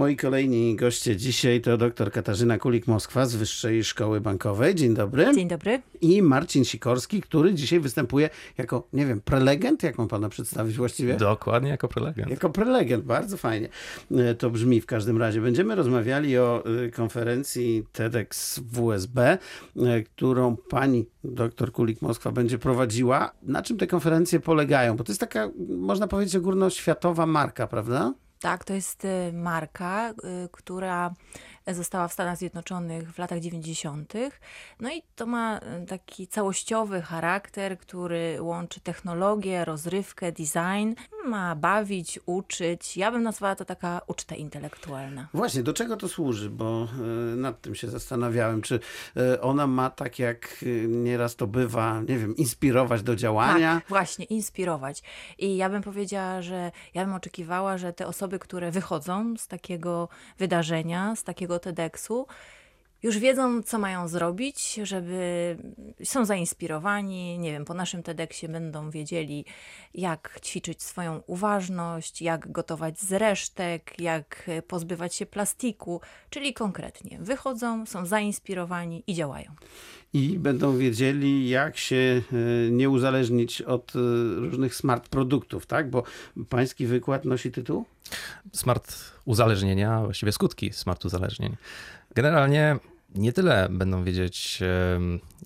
Moi kolejni goście dzisiaj to dr Katarzyna Kulik-Moskwa z Wyższej Szkoły Bankowej. Dzień dobry. Dzień dobry. I Marcin Sikorski, który dzisiaj występuje jako, nie wiem, prelegent? Jak mam pana przedstawić właściwie? Dokładnie jako prelegent. Jako prelegent, bardzo fajnie. E, to brzmi w każdym razie. Będziemy rozmawiali o e, konferencji TEDx WSB, e, którą pani dr Kulik-Moskwa będzie prowadziła. Na czym te konferencje polegają? Bo to jest taka, można powiedzieć, ogólnoświatowa marka, prawda? Tak, to jest y, marka, y, która została w Stanach Zjednoczonych w latach 90. No i to ma y, taki całościowy charakter, który łączy technologię, rozrywkę, design. Ma bawić, uczyć. Ja bym nazwała to taka uczta intelektualna. Właśnie, do czego to służy? Bo nad tym się zastanawiałem. Czy ona ma tak jak nieraz to bywa, nie wiem, inspirować do działania? Tak, właśnie, inspirować. I ja bym powiedziała, że ja bym oczekiwała, że te osoby, które wychodzą z takiego wydarzenia, z takiego TEDxu, już wiedzą, co mają zrobić, żeby są zainspirowani, nie wiem, po naszym TEDxie będą wiedzieli, jak ćwiczyć swoją uważność, jak gotować z resztek, jak pozbywać się plastiku, czyli konkretnie wychodzą, są zainspirowani i działają. I będą wiedzieli, jak się e, nie uzależnić od e, różnych smart produktów, tak? Bo pański wykład nosi tytuł? Smart uzależnienia, właściwie skutki smart uzależnień. Generalnie nie tyle będą wiedzieć,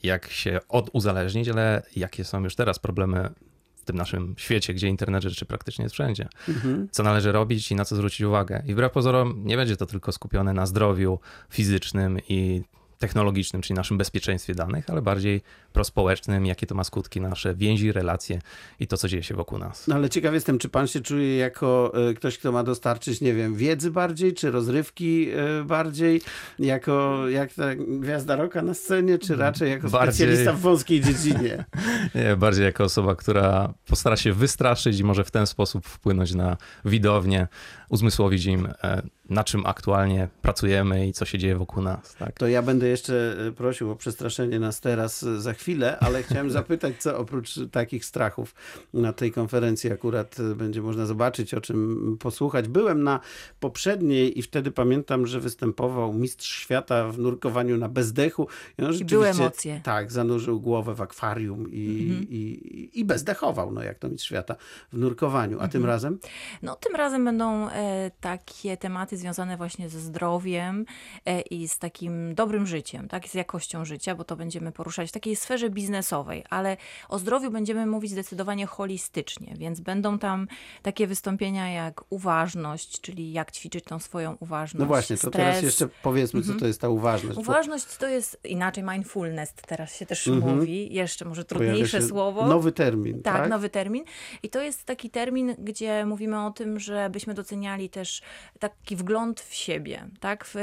jak się oduzależnić, ale jakie są już teraz problemy w tym naszym świecie, gdzie internet rzeczy praktycznie jest wszędzie. Mhm. Co należy robić i na co zwrócić uwagę. I wbrew pozorom nie będzie to tylko skupione na zdrowiu fizycznym i technologicznym, czyli naszym bezpieczeństwie danych, ale bardziej prospołecznym, jakie to ma skutki na nasze więzi, relacje i to, co dzieje się wokół nas. No ale ciekaw jestem, czy pan się czuje jako e, ktoś, kto ma dostarczyć, nie wiem, wiedzy bardziej, czy rozrywki e, bardziej, jako jak ta gwiazda roka na scenie, czy raczej jako bardziej... specjalista w wąskiej dziedzinie? nie, bardziej jako osoba, która postara się wystraszyć i może w ten sposób wpłynąć na widownię, uzmysłowić im, e, na czym aktualnie pracujemy i co się dzieje wokół nas. Tak? To ja będę jeszcze prosił o przestraszenie nas teraz za chwilę ale chciałem zapytać, co oprócz takich strachów na tej konferencji akurat będzie można zobaczyć, o czym posłuchać. Byłem na poprzedniej i wtedy pamiętam, że występował mistrz świata w nurkowaniu na bezdechu. I, on I były emocje. Tak, zanurzył głowę w akwarium i, mhm. i, i bezdechował, no jak to mistrz świata w nurkowaniu. A mhm. tym razem? No tym razem będą e, takie tematy związane właśnie ze zdrowiem e, i z takim dobrym życiem, tak, z jakością życia, bo to będziemy poruszać w takiej sferze biznesowej, ale o zdrowiu będziemy mówić zdecydowanie holistycznie, więc będą tam takie wystąpienia jak uważność, czyli jak ćwiczyć tą swoją uważność. No właśnie, to stres. teraz jeszcze powiedzmy, co to mhm. jest ta uważność. Uważność to jest inaczej mindfulness, teraz się też mhm. mówi, jeszcze może trudniejsze słowo. Nowy termin. Tak, tak, nowy termin. I to jest taki termin, gdzie mówimy o tym, żebyśmy doceniali też taki wgląd w siebie, tak? W,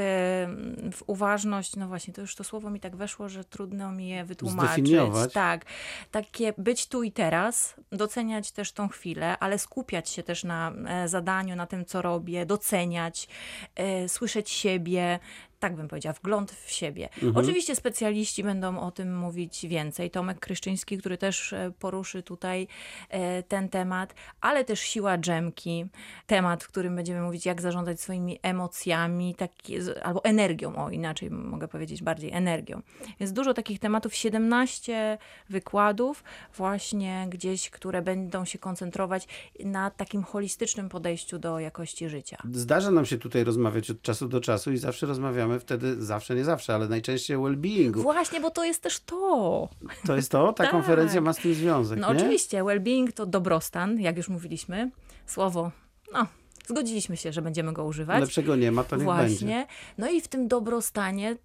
w uważność, no właśnie, to już to słowo mi tak weszło, że trudno mi je wytłumaczyć. Tak, takie być tu i teraz, doceniać też tą chwilę, ale skupiać się też na e, zadaniu, na tym, co robię, doceniać, y, słyszeć siebie, tak bym powiedziała, wgląd w siebie. Mhm. Oczywiście specjaliści będą o tym mówić więcej. Tomek Kryszczyński, który też e, poruszy tutaj e, ten temat, ale też siła dżemki, temat, w którym będziemy mówić, jak zarządzać swoimi emocjami, taki, albo energią, o inaczej mogę powiedzieć, bardziej energią. Jest dużo takich tematów, 17 wykładów właśnie gdzieś, które będą się koncentrować na takim holistycznym podejściu do jakości życia. Zdarza nam się tutaj rozmawiać od czasu do czasu i zawsze rozmawiamy wtedy zawsze, nie zawsze, ale najczęściej well-beingu. Właśnie, bo to jest też to. To jest to? Ta tak. konferencja ma z tym związek, No nie? oczywiście, well-being to dobrostan, jak już mówiliśmy. Słowo, no, zgodziliśmy się, że będziemy go używać. Lepszego nie ma, to Właśnie. będzie. No i w tym dobrostanie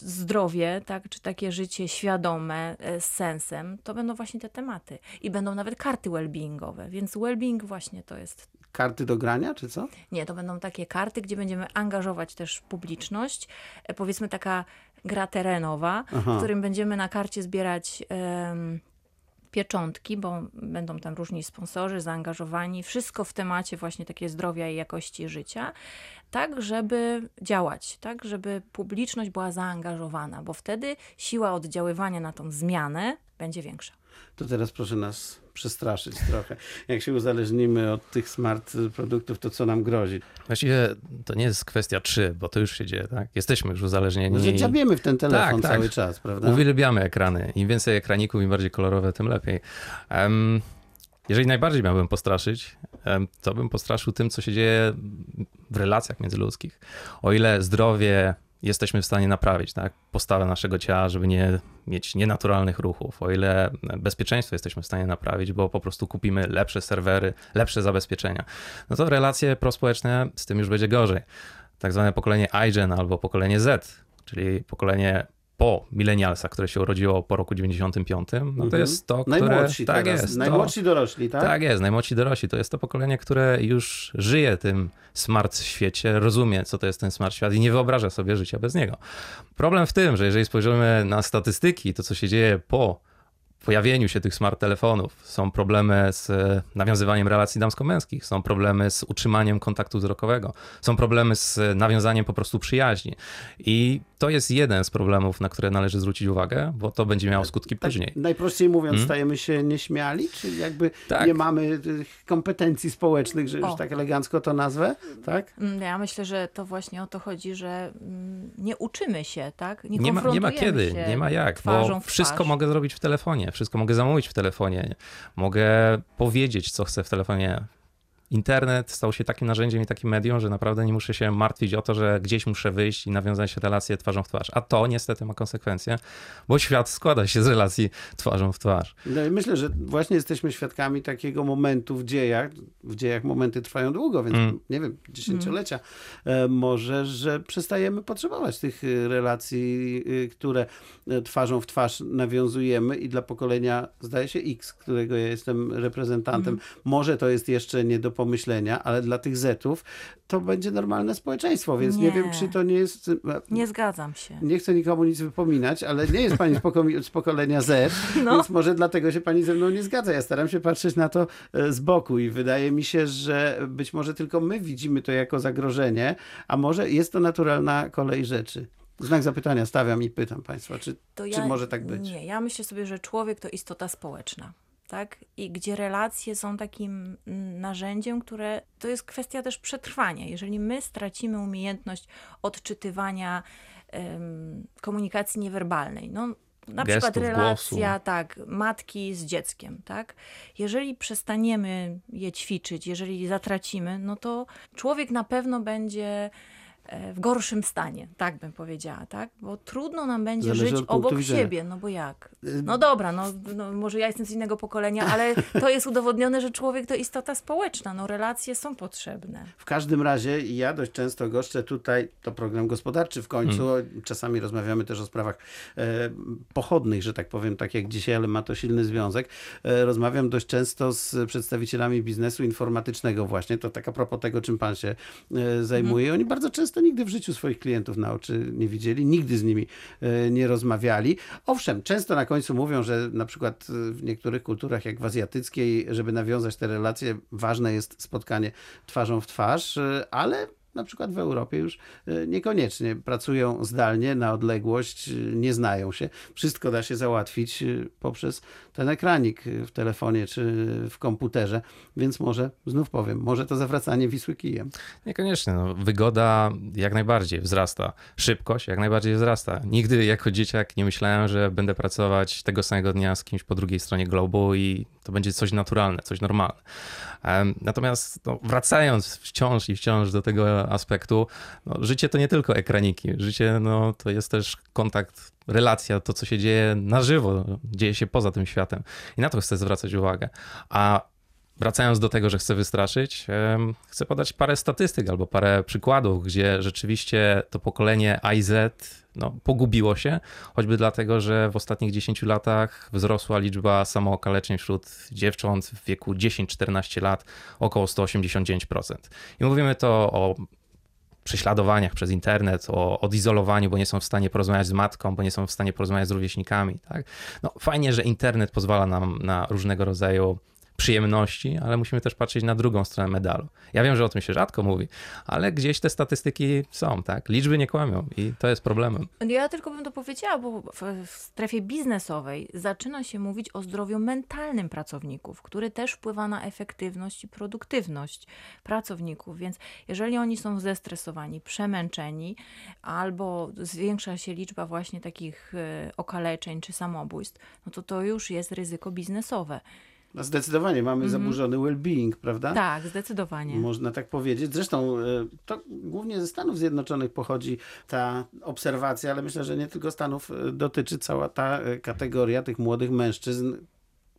zdrowie, tak, czy takie życie świadome e, z sensem, to będą właśnie te tematy. I będą nawet karty well-beingowe, więc well-being właśnie to jest karty do grania, czy co? Nie, to będą takie karty, gdzie będziemy angażować też publiczność. E, powiedzmy taka gra terenowa, Aha. w którym będziemy na karcie zbierać um, pieczątki, bo będą tam różni sponsorzy zaangażowani. Wszystko w temacie właśnie takie zdrowia i jakości życia, tak żeby działać, tak żeby publiczność była zaangażowana, bo wtedy siła oddziaływania na tą zmianę będzie większa. To teraz proszę nas przestraszyć trochę. Jak się uzależnimy od tych smart produktów, to co nam grozi? Właściwie to nie jest kwestia czy, bo to już się dzieje, tak? Jesteśmy już uzależnieni. Że dziabiemy w ten telefon Tak, cały tak. czas, prawda? Uwielbiamy ekrany. Im więcej ekraników, im bardziej kolorowe, tym lepiej. Em, jeżeli najbardziej miałbym postraszyć, to bym postraszył tym, co się dzieje w relacjach międzyludzkich. O ile zdrowie jesteśmy w stanie naprawić, tak? Postawę naszego ciała, żeby nie mieć nienaturalnych ruchów, o ile bezpieczeństwo jesteśmy w stanie naprawić, bo po prostu kupimy lepsze serwery, lepsze zabezpieczenia, no to relacje prospołeczne z tym już będzie gorzej. Tak zwane pokolenie iGen albo pokolenie Z, czyli pokolenie po milenialsach, które się urodziło po roku 95, no to Mhm. jest to, które... Najmłodsi tak teraz. jest, to, Najmłodsi dorośli, tak? tak jest, najmłodsi dorośli. To jest to pokolenie, które już żyje tym smart świecie, rozumie, co to jest ten smart świat i nie wyobraża sobie życia bez niego. Problem w tym, że jeżeli spojrzymy na statystyki, to co się dzieje po pojawieniu się tych smart telefonów, są problemy z e, nawiązywaniem relacji damsko-męskich, są problemy z utrzymaniem kontaktu wzrokowego, są problemy z nawiązaniem po prostu przyjaźni. I to jest jeden z problemów, na które należy zwrócić uwagę, bo to będzie miało skutki Tak, później. najprościej mówiąc, Hmm? stajemy się nieśmiali, czy jakby Tak. nie mamy tych kompetencji społecznych, że już O. tak elegancko to nazwę, tak? Mm, Ja myślę, że to właśnie o to chodzi, że mm, nie uczymy się, tak? Nie, Nie ma, nie ma kiedy, się nie ma jak, bo wszystko mogę zrobić w telefonie, wszystko mogę zamówić w telefonie, mogę powiedzieć, co chcę w telefonie. Internet stał się takim narzędziem i takim medium, że naprawdę nie muszę się martwić o to, że gdzieś muszę wyjść i nawiązać relacje twarzą w twarz. A to niestety ma konsekwencje, bo świat składa się z relacji twarzą w twarz. No i myślę, że właśnie jesteśmy świadkami takiego momentu w dziejach. W dziejach momenty trwają długo, więc Mm. nie wiem, dziesięciolecia. E, może, że przestajemy potrzebować tych e, relacji, e, które twarzą w twarz nawiązujemy i dla pokolenia, zdaje się, X, którego ja jestem reprezentantem, może to jest jeszcze nie do pomyślenia, ale dla tych Zetów to będzie normalne społeczeństwo, więc nie, Nie. wiem, czy to nie jest... e, Nie zgadzam się. Nie chcę nikomu nic wypominać, ale nie jest pani z, poko- z pokolenia Z, No. więc może dlatego się pani ze mną nie zgadza. Ja staram się patrzeć na to e, z boku i wydaje mi się, że być może tylko my widzimy to jako zagrożenie, a może jest to naturalna kolej rzeczy. Znak zapytania stawiam i pytam państwa, czy, To czy może tak być? Nie, ja myślę sobie, że człowiek to istota społeczna. Tak? I gdzie relacje są takim mm, narzędziem, które to jest kwestia też przetrwania. Jeżeli my stracimy umiejętność odczytywania em, komunikacji niewerbalnej, no, na Gestów, przykład relacja, głosu. tak, matki z dzieckiem, tak? Jeżeli przestaniemy je ćwiczyć, jeżeli zatracimy, no to człowiek na pewno będzie w gorszym stanie, tak bym powiedziała, tak? Bo trudno nam będzie Zależy żyć obok widzenia. siebie, no bo jak? No dobra, no, no może ja jestem z innego pokolenia, ale to jest udowodnione, że człowiek to istota społeczna, no relacje są potrzebne. W każdym razie ja dość często goszczę tutaj, to program gospodarczy w końcu, czasami rozmawiamy też o sprawach e, pochodnych, że tak powiem, tak jak dzisiaj, ale ma to silny związek. E, rozmawiam dość często z przedstawicielami biznesu informatycznego właśnie, to tak a propos tego, czym pan się e, zajmuje. Oni bardzo często nigdy w życiu swoich klientów na oczy nie widzieli, nigdy z nimi e, nie rozmawiali. Owszem, często na końcu mówią, że na przykład e, w niektórych kulturach, jak w azjatyckiej, żeby nawiązać te relacje, ważne jest spotkanie twarzą w twarz, e, ale na przykład w Europie już e, niekoniecznie pracują zdalnie, na odległość, e, nie znają się. Wszystko da się załatwić e, poprzez ten ekranik w telefonie czy w komputerze, więc może, znów powiem, może to zawracanie Wisły kijem. Niekoniecznie. No, wygoda jak najbardziej wzrasta. Szybkość jak najbardziej wzrasta. Nigdy jako dzieciak nie myślałem, że będę pracować tego samego dnia z kimś po drugiej stronie globu i to będzie coś naturalne, coś normalne. Natomiast no, wracając wciąż i wciąż do tego aspektu, no, życie to nie tylko ekraniki. Życie no, to jest też kontakt, relacja, to co się dzieje na żywo, dzieje się poza tym światem. I na to chcę zwracać uwagę. A Wracając do tego, że chcę wystraszyć, chcę podać parę statystyk albo parę przykładów, gdzie rzeczywiście to pokolenie IZ no, pogubiło się, choćby dlatego, że w ostatnich 10 latach wzrosła liczba samookaleczeń wśród dziewcząt w wieku 10-14 lat około 189%. I mówimy to o prześladowaniach przez internet, o odizolowaniu, bo nie są w stanie porozmawiać z matką, bo nie są w stanie porozmawiać z rówieśnikami. Tak? No, fajnie, że internet pozwala nam na różnego rodzaju przyjemności, ale musimy też patrzeć na drugą stronę medalu. Ja wiem, że o tym się rzadko mówi, ale gdzieś te statystyki są, tak? Liczby nie kłamią i to jest problemem. Ja tylko bym to powiedziała, bo w, strefie biznesowej zaczyna się mówić o zdrowiu mentalnym pracowników, który też wpływa na efektywność i produktywność pracowników. Więc jeżeli oni są zestresowani, przemęczeni, albo zwiększa się liczba właśnie takich e, okaleczeń czy samobójstw, no to to już jest ryzyko biznesowe. No zdecydowanie mamy zaburzony well-being, prawda? Tak, zdecydowanie. Można tak powiedzieć. Zresztą e, to głównie ze Stanów Zjednoczonych pochodzi ta obserwacja, ale myślę, że nie tylko Stanów e, dotyczy cała ta e, kategoria tych młodych mężczyzn,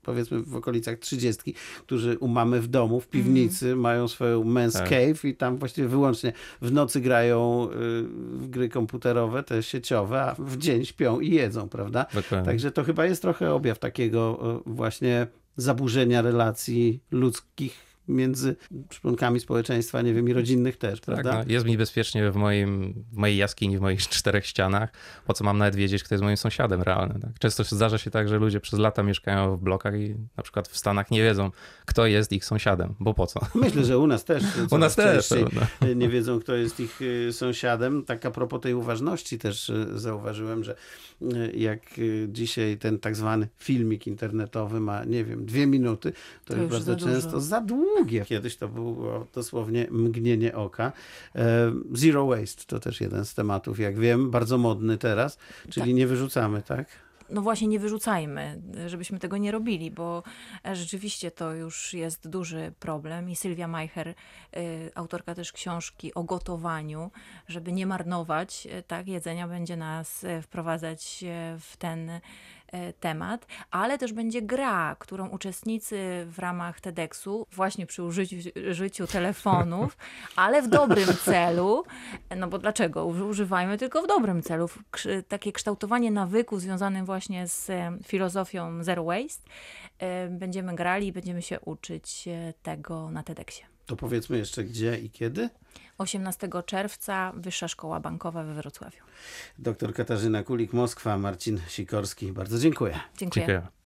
powiedzmy w okolicach trzydziestki, którzy u mamy w domu, w piwnicy mają swoją men's Tak. cave i tam właściwie wyłącznie w nocy grają y, w gry komputerowe, te sieciowe, a w dzień śpią i jedzą, prawda? Dokładnie. Także to chyba jest trochę objaw takiego właśnie zaburzenia relacji ludzkich między członkami społeczeństwa, nie wiem, i rodzinnych też, Tak, prawda? no, jest mi bezpiecznie w, moim, w mojej jaskini, w moich czterech ścianach. Po co mam nawet wiedzieć, kto jest moim sąsiadem realnym? Tak? Często się zdarza się tak, że ludzie przez lata mieszkają w blokach i na przykład w Stanach nie wiedzą, kto jest ich sąsiadem, bo po co? Myślę, że u nas też. U nas też. prawda? nie wiedzą, kto jest ich y, sąsiadem. Tak a propos tej uważności też y, zauważyłem, że y, jak dzisiaj ten tak zwany filmik internetowy ma, nie wiem, dwie minuty, to, To już bardzo dużo. często za długie. Kiedyś to było dosłownie mgnienie oka. E, Zero waste to też jeden z tematów, jak wiem, bardzo modny teraz, czyli nie wyrzucamy, tak? no właśnie nie wyrzucajmy, żebyśmy tego nie robili, bo e, rzeczywiście to już jest duży problem i Sylwia Majcher, y, autorka też książki o gotowaniu, żeby nie marnować tak, jedzenia, będzie nas wprowadzać w ten temat, ale też będzie gra, którą uczestnicy w ramach TEDxu, właśnie przy użyciu życiu telefonów, ale w dobrym celu, no bo dlaczego? Uży- Używajmy tylko w dobrym celu. Takie kształtowanie nawyku związanym właśnie z e, filozofią Zero Waste. E, Będziemy grali i będziemy się uczyć e, tego na TEDxie. To powiedzmy jeszcze gdzie i kiedy. 18 czerwca Wyższa Szkoła Bankowa we Wrocławiu. Doktor Katarzyna Kulik, Moskwa, Marcin Sikorski. Bardzo dziękuję. Dziękuję. Dziękuję.